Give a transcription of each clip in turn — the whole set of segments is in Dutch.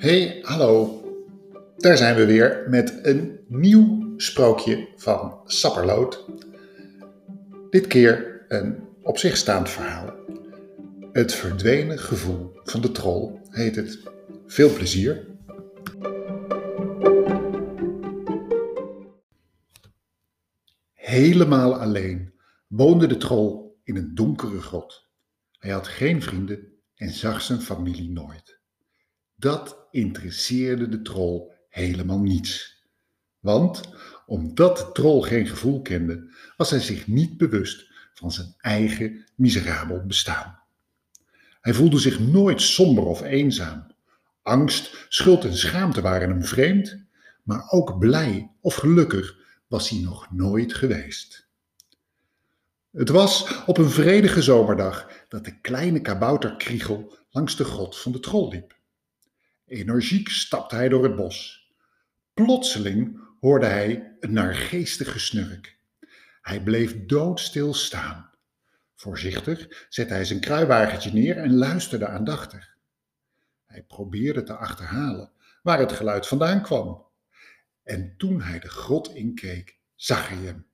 Hey, hallo. Daar zijn we weer met een nieuw sprookje van Sapperloot. Dit keer een op zich staand verhaal. Het verdwenen gevoel van de troll heet het. Veel plezier. Helemaal alleen woonde de troll in een donkere grot. Hij had geen vrienden en zag zijn familie nooit. Dat interesseerde de troll helemaal niets. Want omdat de troll geen gevoel kende, was hij zich niet bewust van zijn eigen miserabel bestaan. Hij voelde zich nooit somber of eenzaam. Angst, schuld en schaamte waren hem vreemd, maar ook blij of gelukkig was hij nog nooit geweest. Het was op een vredige zomerdag dat de kleine kabouter Kriegel langs de grot van de troll liep. Energiek stapte hij door het bos. Plotseling hoorde hij een naargeestige snurk. Hij bleef doodstil staan. Voorzichtig zette hij zijn kruiwagentje neer en luisterde aandachtig. Hij probeerde te achterhalen waar het geluid vandaan kwam. En toen hij de grot inkeek, zag hij hem.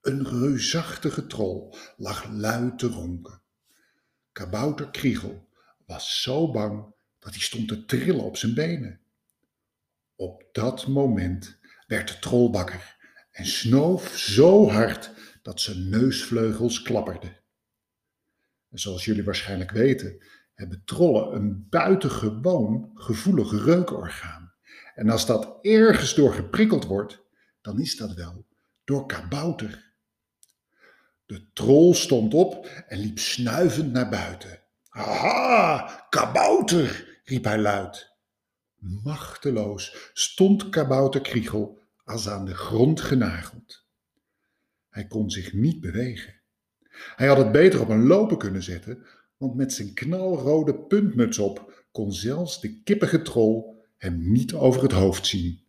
Een reusachtige trol lag luid te ronken. Kabouter Kriegel was zo bang dat hij stond te trillen op zijn benen. Op dat moment werd de trol wakker en snoof zo hard dat zijn neusvleugels klapperden. En zoals jullie waarschijnlijk weten, hebben trollen een buitengewoon gevoelig reukorgaan. En als dat ergens door geprikkeld wordt, dan is dat wel door kabouter. De trol stond op en liep snuivend naar buiten. Haha, kabouter, riep hij luid. Machteloos stond kabouter Kriegel als aan de grond genageld. Hij kon zich niet bewegen. Hij had het beter op een lopen kunnen zetten, want met zijn knalrode puntmuts op kon zelfs de kippige trol hem niet over het hoofd zien.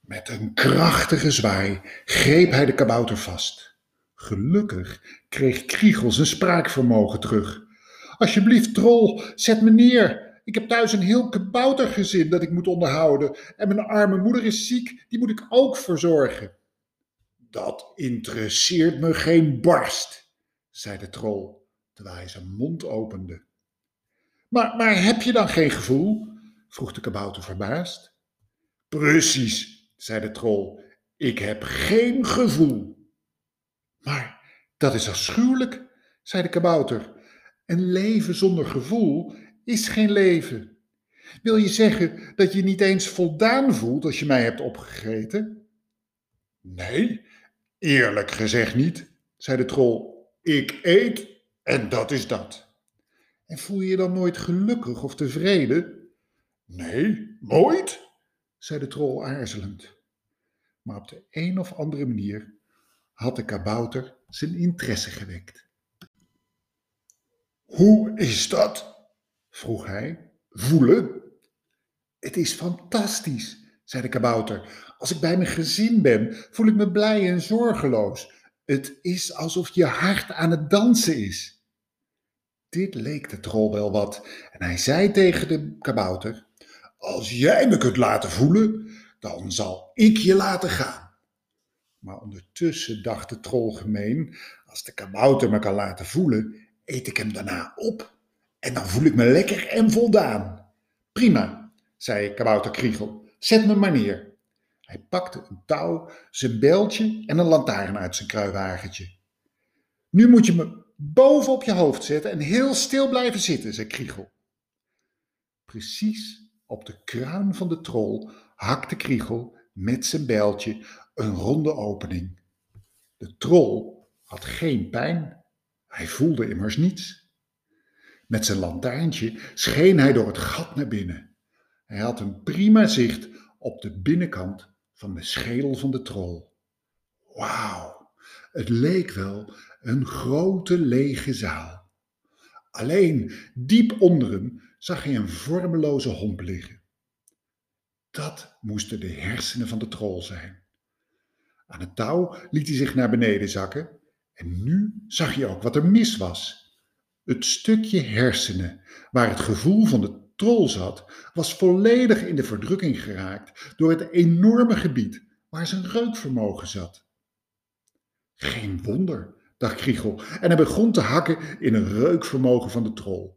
Met een krachtige zwaai greep hij de kabouter vast. Gelukkig kreeg Kriegel zijn spraakvermogen terug. Alsjeblieft, trol, zet me neer. Ik heb thuis een heel kaboutergezin dat ik moet onderhouden. En mijn arme moeder is ziek, die moet ik ook verzorgen. Dat interesseert me geen barst, zei de troll, terwijl hij zijn mond opende. Maar, maar heb je dan geen gevoel? vroeg de kabouter verbaasd. Precies, zei de troll. Ik heb geen gevoel. Maar dat is afschuwelijk, zei de kabouter. Een leven zonder gevoel is geen leven. Wil je zeggen dat je niet eens voldaan voelt als je mij hebt opgegeten? Nee, eerlijk gezegd niet, zei de troll. Ik eet en dat is dat. En voel je je dan nooit gelukkig of tevreden? Nee, nooit, zei de troll aarzelend. Maar op de een of andere manier had de kabouter zijn interesse gewekt. Hoe is dat? Vroeg hij. Voelen? Het is fantastisch, zei de kabouter. Als ik bij mijn gezin ben, voel ik me blij en zorgeloos. Het is alsof je hart aan het dansen is. Dit leek de troll wel wat en hij zei tegen de kabouter: Als jij me kunt laten voelen, dan zal ik je laten gaan. Maar ondertussen dacht de troll gemeen, als de kabouter me kan laten voelen, eet ik hem daarna op. En dan voel ik me lekker en voldaan. Prima, zei kabouter Kriegel, zet me maar neer. Hij pakte een touw, zijn beltje en een lantaarn uit zijn kruiwagentje. Nu moet je me boven op je hoofd zetten en heel stil blijven zitten, zei Kriegel. Precies op de kruin van de troll hakte Kriegel met zijn bijltje een ronde opening. De troll had geen pijn. Hij voelde immers niets. Met zijn lantaarntje scheen hij door het gat naar binnen. Hij had een prima zicht op de binnenkant van de schedel van de troll. Wauw, het leek wel een grote lege zaal. Alleen diep onder hem zag hij een vormeloze homp liggen. Dat moesten de hersenen van de troll zijn. Aan het touw liet hij zich naar beneden zakken en nu zag hij ook wat er mis was. Het stukje hersenen waar het gevoel van de troll zat, was volledig in de verdrukking geraakt door het enorme gebied waar zijn reukvermogen zat. Geen wonder, dacht Kriegel, en hij begon te hakken in een reukvermogen van de troll.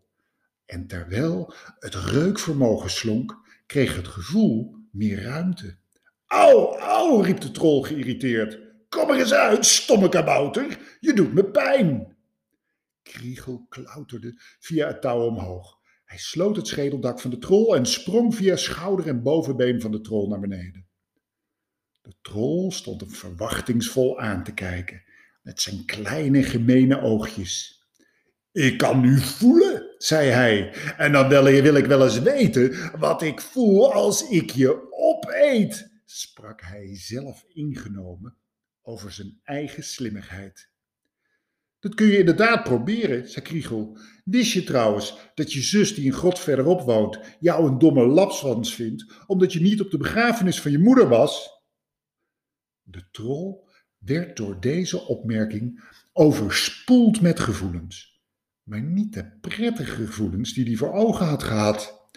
En terwijl het reukvermogen slonk, kreeg het gevoel meer ruimte. Au, au, riep de troll geïrriteerd. Kom er eens uit, stomme kabouter, je doet me pijn. Kriegel klauterde via het touw omhoog. Hij sloot het schedeldak van de troll en sprong via schouder en bovenbeen van de troll naar beneden. De troll stond hem verwachtingsvol aan te kijken, met zijn kleine gemene oogjes. Ik kan nu voelen, zei hij, en dan wil ik wel eens weten wat ik voel als ik je opeet, sprak hij zelf ingenomen over zijn eigen slimmigheid. Dat kun je inderdaad proberen, zei Kriegel. Wist je trouwens dat je zus die een grot verderop woont jou een domme lapswans vindt, omdat je niet op de begrafenis van je moeder was? De troll werd door deze opmerking overspoeld met gevoelens, maar niet de prettige gevoelens die hij voor ogen had gehad.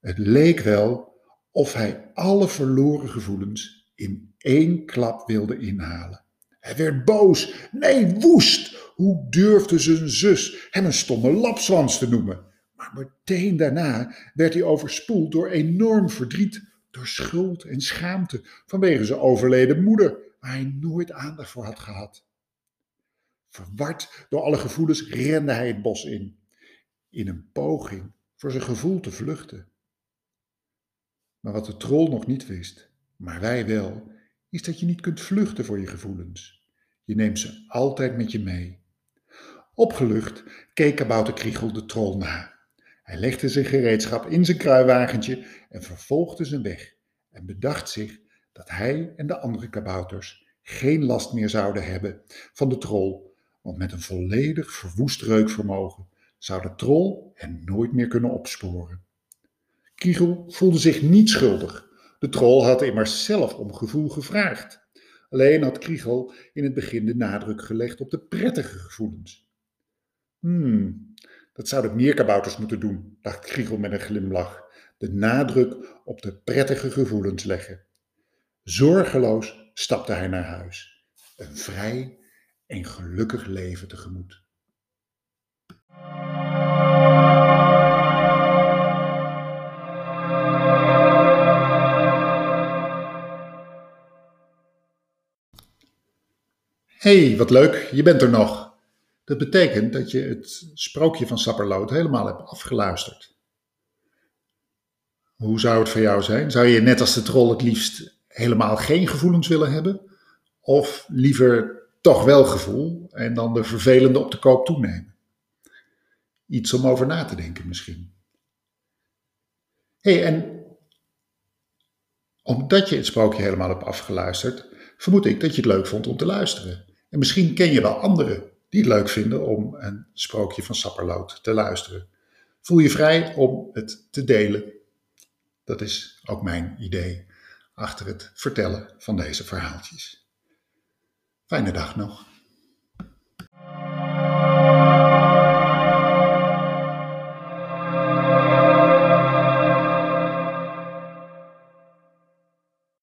Het leek wel of hij alle verloren gevoelens in één klap wilde inhalen. Hij werd boos, nee, woest. Hoe durfde zijn zus hem een stomme lapswans te noemen? Maar meteen daarna werd hij overspoeld door enorm verdriet, door schuld en schaamte vanwege zijn overleden moeder, waar hij nooit aandacht voor had gehad. Verward door alle gevoelens rende hij het bos in, in een poging voor zijn gevoel te vluchten. Maar wat de troll nog niet wist, maar wij wel, is dat je niet kunt vluchten voor je gevoelens. Je neemt ze altijd met je mee. Opgelucht keek Kabouter Kriegel de troll na. Hij legde zijn gereedschap in zijn kruiwagentje en vervolgde zijn weg en bedacht zich dat hij en de andere kabouters geen last meer zouden hebben van de troll, want met een volledig verwoest reukvermogen zou de troll hen nooit meer kunnen opsporen. Kriegel voelde zich niet schuldig. De troll had immers zelf om gevoel gevraagd. Alleen had Kriegel in het begin de nadruk gelegd op de prettige gevoelens. Hmm, dat zouden meer kabouters moeten doen, dacht Kriegel met een glimlach. De nadruk op de prettige gevoelens leggen. Zorgeloos stapte hij naar huis. Een vrij en gelukkig leven tegemoet. Hey, wat leuk, je bent er nog. Dat betekent dat je het sprookje van Sapperloot helemaal hebt afgeluisterd. Hoe zou het voor jou zijn? Zou je net als de troll het liefst helemaal geen gevoelens willen hebben? Of liever toch wel gevoel en dan de vervelende op de koop toenemen? Iets om over na te denken misschien. hey, en omdat je het sprookje helemaal hebt afgeluisterd, vermoed ik dat je het leuk vond om te luisteren. En misschien ken je wel anderen die het leuk vinden om een sprookje van Sapperloot te luisteren. Voel je vrij om het te delen. Dat is ook mijn idee achter het vertellen van deze verhaaltjes. Fijne dag nog.